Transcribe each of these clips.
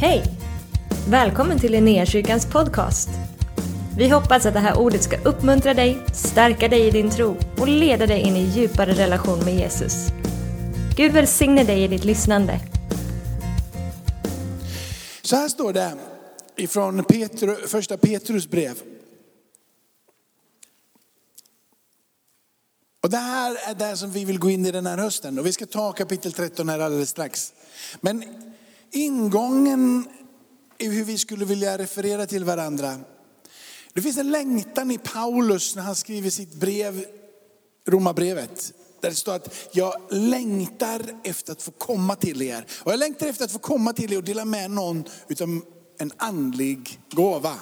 Hej! Välkommen till Linnéakyrkans podcast. Vi hoppas att det här ordet ska uppmuntra dig, stärka dig i din tro och leda dig in i djupare relation med Jesus. Gud välsigne dig i ditt lyssnande. Så här står det ifrån Petru, första Petrus brev. Och det här är det som vi vill gå in i den här hösten. Och vi ska ta kapitel 13 här alldeles strax. Men ingången i hur vi skulle vilja referera till varandra. Det finns en längtan i Paulus när han skriver sitt brev, Romarbrevet. Där det står att jag längtar efter att få komma till er. Och jag längtar efter att få komma till er och dela med någon utav en andlig gåva.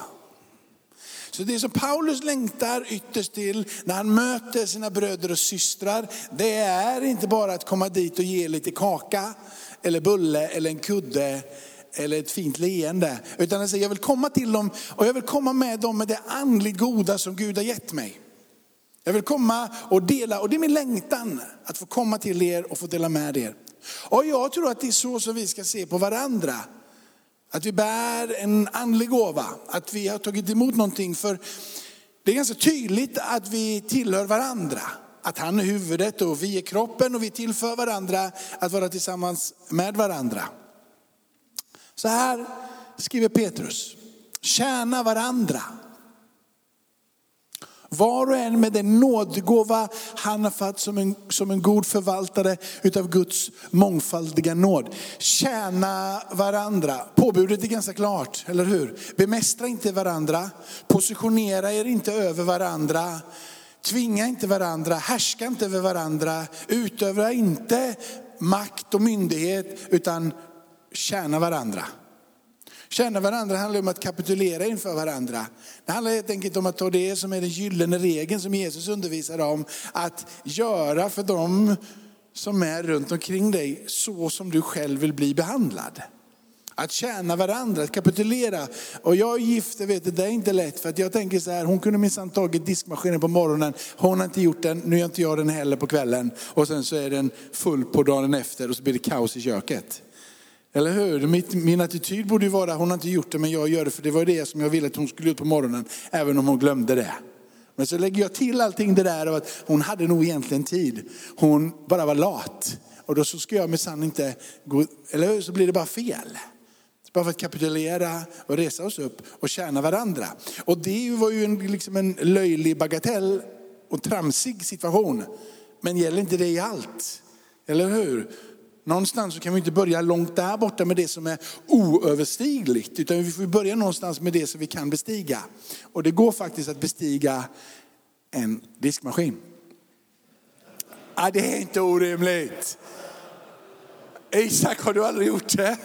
Så det som Paulus längtar ytterst till när han möter sina bröder och systrar, det är inte bara att komma dit och ge lite kaka, eller bulle, eller en kudde, eller ett fint leende. Utan han säger, jag vill komma till dem och jag vill komma med dem med det andligt goda som Gud har gett mig. Jag vill komma och dela, och det är min längtan, att få komma till er och få dela med er. Och jag tror att det är så som vi ska se på varandra. Att vi bär en andlig gåva, att vi har tagit emot någonting. För det är ganska tydligt att vi tillhör varandra. Att han är huvudet och vi är kroppen och vi tillför varandra att vara tillsammans med varandra. Så här skriver Petrus, tjäna varandra. Var och en med den nådgåva han har fått som en, som en god förvaltare utav Guds mångfaldiga nåd. Tjäna varandra. Påbudet är ganska klart, eller hur? Bemästra inte varandra, positionera er inte över varandra, tvinga inte varandra, härska inte över varandra, utöva inte makt och myndighet, utan tjäna varandra. Tjäna varandra handlar om att kapitulera inför varandra. Det handlar helt enkelt om att ta det som är den gyllene regeln som Jesus undervisar om. Att göra för dem som är runt omkring dig så som du själv vill bli behandlad. Att tjäna varandra, att kapitulera. Och jag är gift, jag vet det är inte lätt. För att jag tänker så här, hon kunde minsann tagit diskmaskinen på morgonen. Hon har inte gjort den, nu gör inte jag den heller på kvällen. Och sen så är den full på dagen efter och så blir det kaos i köket. Eller hur? Mitt, min attityd borde ju vara, hon har inte gjort det men jag gör det för det var det som jag ville att hon skulle ut på morgonen. Även om hon glömde det. Men så lägger jag till allting det där av att hon hade nog egentligen tid. Hon bara var lat. Och då så ska jag minsann inte gå, eller hur? Så blir det bara fel. Bara för att kapitulera och resa oss upp och tjäna varandra. Och det var ju en, liksom en löjlig bagatell och tramsig situation. Men gäller inte det i allt? Eller hur? Någonstans så kan vi inte börja långt där borta med det som är oöverstigligt. Utan vi får börja någonstans med det som vi kan bestiga. Och det går faktiskt att bestiga en diskmaskin. Ah, det är inte orimligt. Isak, har du aldrig gjort det?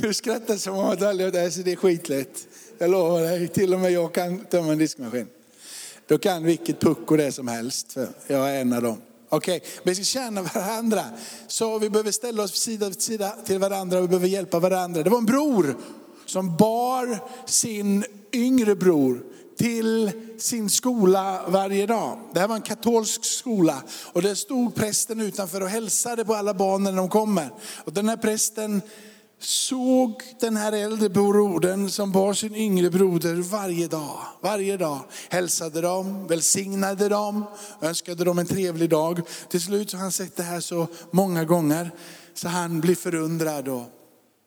Du skrattar som om att aldrig gjort det. Det är skitlätt. Jag lovar dig, till och med jag kan tömma en diskmaskin. Då kan vilket pucko det som helst. För jag är en av dem. Okej, okay. vi ska känna varandra. Så vi behöver ställa oss sida vid sida till varandra, vi behöver hjälpa varandra. Det var en bror som bar sin yngre bror till sin skola varje dag. Det här var en katolsk skola och där stod prästen utanför och hälsade på alla barn när de kommer. Och den här prästen såg den här äldre brodern som bar sin yngre broder varje dag. Varje dag hälsade dem, välsignade dem, önskade dem en trevlig dag. Till slut så har han sett det här så många gånger så han blir förundrad och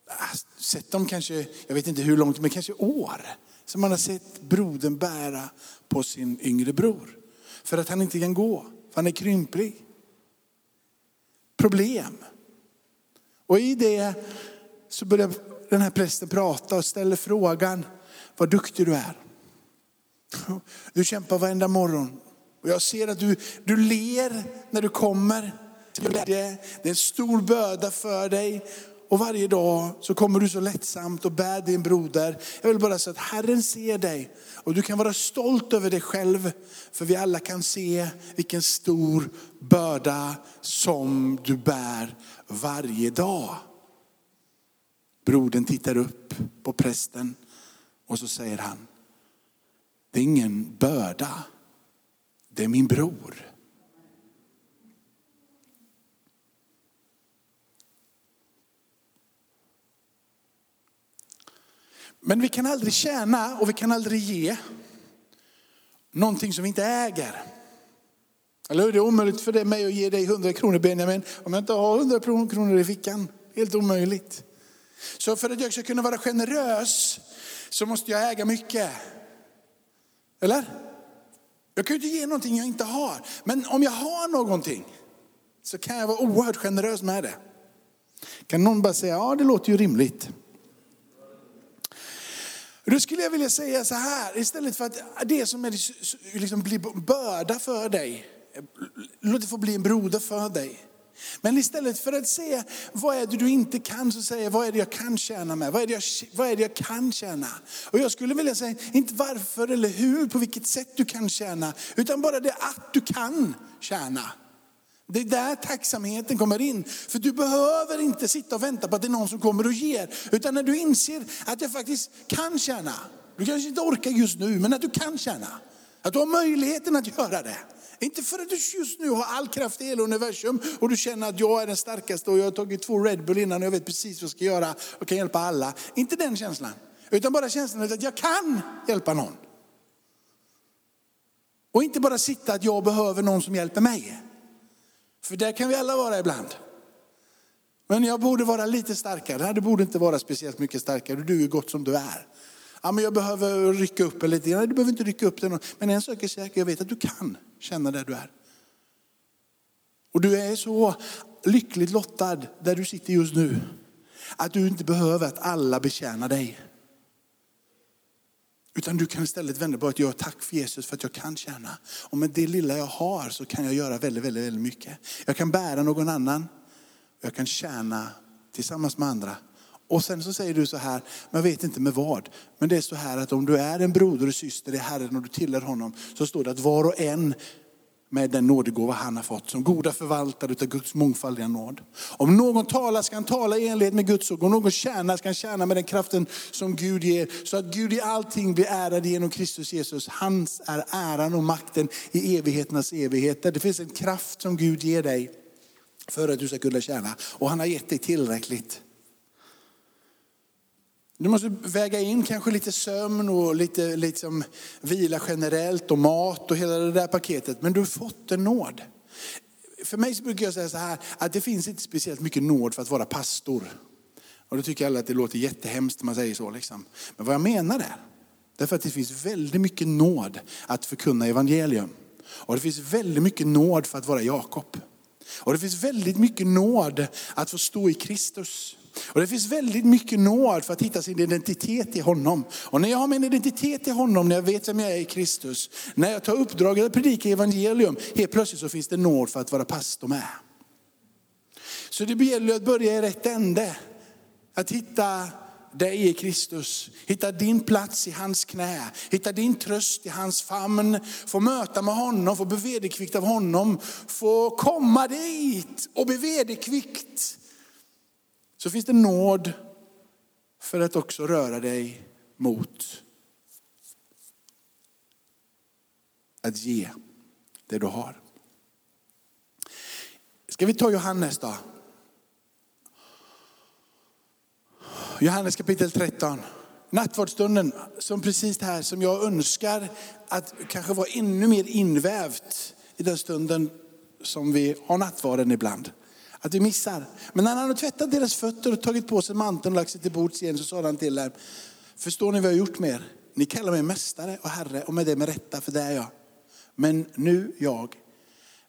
äh, sett dem kanske, jag vet inte hur långt, men kanske år. Som man har sett brodern bära på sin yngre bror. För att han inte kan gå, för han är krymplig. Problem. Och i det så börjar den här prästen prata och ställer frågan, vad duktig du är. Du kämpar varenda morgon. Och jag ser att du, du ler när du kommer. Det är en stor börda för dig. Och varje dag så kommer du så lättsamt och bär din broder. Jag vill bara säga att Herren ser dig. Och du kan vara stolt över dig själv. För vi alla kan se vilken stor börda som du bär varje dag. Brodern tittar upp på prästen och så säger han, det är ingen börda, det är min bror. Men vi kan aldrig tjäna och vi kan aldrig ge någonting som vi inte äger. Eller hur? Det är omöjligt för mig att ge dig 100 kronor Benjamin om jag inte har 100 kronor i fickan. Helt omöjligt. Så för att jag ska kunna vara generös så måste jag äga mycket. Eller? Jag kan ju inte ge någonting jag inte har. Men om jag har någonting så kan jag vara oerhört generös med det. Kan någon bara säga, ja det låter ju rimligt. Då skulle jag vilja säga så här, istället för att det som är, liksom blir börda för dig, låt det få bli en broder för dig. Men istället för att säga, vad är det du inte kan, så säger jag, vad är det jag kan tjäna med? Vad är, det jag, vad är det jag kan tjäna? Och jag skulle vilja säga, inte varför eller hur, på vilket sätt du kan tjäna, utan bara det att du kan tjäna. Det är där tacksamheten kommer in. För du behöver inte sitta och vänta på att det är någon som kommer och ger. Utan när du inser att jag faktiskt kan tjäna. Du kanske inte orkar just nu, men att du kan tjäna. Att du har möjligheten att göra det. Inte för att du just nu har all kraft i hela universum och du känner att jag är den starkaste och jag har tagit två Red Bull innan och jag vet precis vad jag ska göra och kan hjälpa alla. Inte den känslan. Utan bara känslan att jag kan hjälpa någon. Och inte bara sitta att jag behöver någon som hjälper mig. För där kan vi alla vara ibland. Men jag borde vara lite starkare. Nej, du borde inte vara speciellt mycket starkare. Du är gott som du är. Ja, men jag behöver rycka upp lite. Nej, du behöver inte rycka upp den. Men en sak är säker, jag vet att du kan känna där du är. Och du är så lyckligt lottad där du sitter just nu. Att du inte behöver att alla betjänar dig. Utan du kan istället vända på att jag tack för Jesus för att jag kan tjäna. Och med det lilla jag har så kan jag göra väldigt, väldigt, väldigt mycket. Jag kan bära någon annan. Jag kan tjäna tillsammans med andra. Och sen så säger du så här, men jag vet inte med vad. Men det är så här att om du är en broder och syster i Herren och du tillhör honom. Så står det att var och en med den nådegåva han har fått. Som goda förvaltare av Guds mångfaldiga nåd. Om någon talar ska han tala i enlighet med Guds ord. Om någon tjänar ska han tjäna med den kraften som Gud ger. Så att Gud i allting blir ärad genom Kristus Jesus. Hans är äran och makten i evigheternas evigheter. Det finns en kraft som Gud ger dig för att du ska kunna tjäna. Och han har gett dig tillräckligt. Du måste väga in kanske lite sömn och lite liksom vila generellt och mat och hela det där paketet. Men du har fått en nåd. För mig så brukar jag säga så här, att det finns inte speciellt mycket nåd för att vara pastor. Och då tycker alla att det låter jättehemskt när man säger så. Liksom. Men vad jag menar är, därför att det finns väldigt mycket nåd att förkunna evangelium. Och det finns väldigt mycket nåd för att vara Jakob. Och det finns väldigt mycket nåd att få stå i Kristus. Och det finns väldigt mycket nåd för att hitta sin identitet i honom. Och när jag har min identitet i honom, när jag vet vem jag är i Kristus, när jag tar uppdraget att predika evangelium, helt plötsligt så finns det nåd för att vara pastor med. Så det gäller att börja i rätt ände. Att hitta dig i Kristus. Hitta din plats i hans knä. Hitta din tröst i hans famn. Få möta med honom, få bli vederkvickt av honom. Få komma dit och bli vederkvickt så finns det nåd för att också röra dig mot att ge det du har. Ska vi ta Johannes då? Johannes kapitel 13. Nattvardsstunden som precis det här som jag önskar att kanske vara ännu mer invävt i den stunden som vi har nattvarden ibland. Att vi missar. Men när han hade tvättat deras fötter och tagit på sig manteln och lagt sig till bords igen så sa han till dem, förstår ni vad jag har gjort med er? Ni kallar mig mästare och herre och med det med rätta, för det är jag. Men nu jag,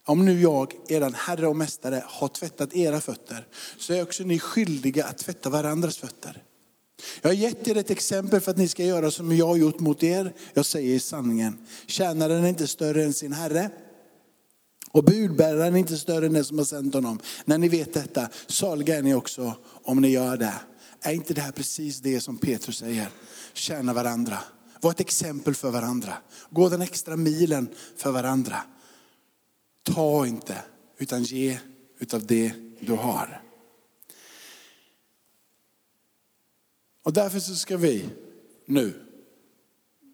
om nu jag, eran herre och mästare, har tvättat era fötter, så är också ni skyldiga att tvätta varandras fötter. Jag har gett er ett exempel för att ni ska göra som jag har gjort mot er. Jag säger sanningen. Tjänaren är inte större än sin herre. Och budbäraren är inte större än den som har sänt honom. När ni vet detta, saliga är ni också om ni gör det. Är inte det här precis det som Petrus säger? Tjäna varandra. Var ett exempel för varandra. Gå den extra milen för varandra. Ta inte, utan ge utav det du har. Och därför så ska vi nu,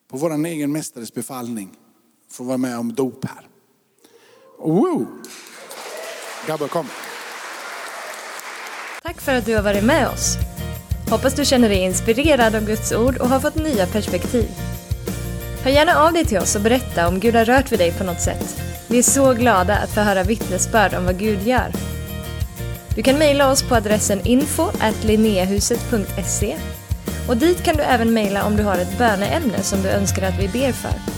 på vår egen mästares befallning, få vara med om dop här. Woo! Gabbe, kom. Tack för att du har varit med oss. Hoppas du känner dig inspirerad av Guds ord och har fått nya perspektiv. Hör gärna av dig till oss och berätta om Gud har rört vid dig på något sätt. Vi är så glada att få höra vittnesbörd om vad Gud gör. Du kan mejla oss på adressen info och dit kan du även mejla om du har ett böneämne som du önskar att vi ber för.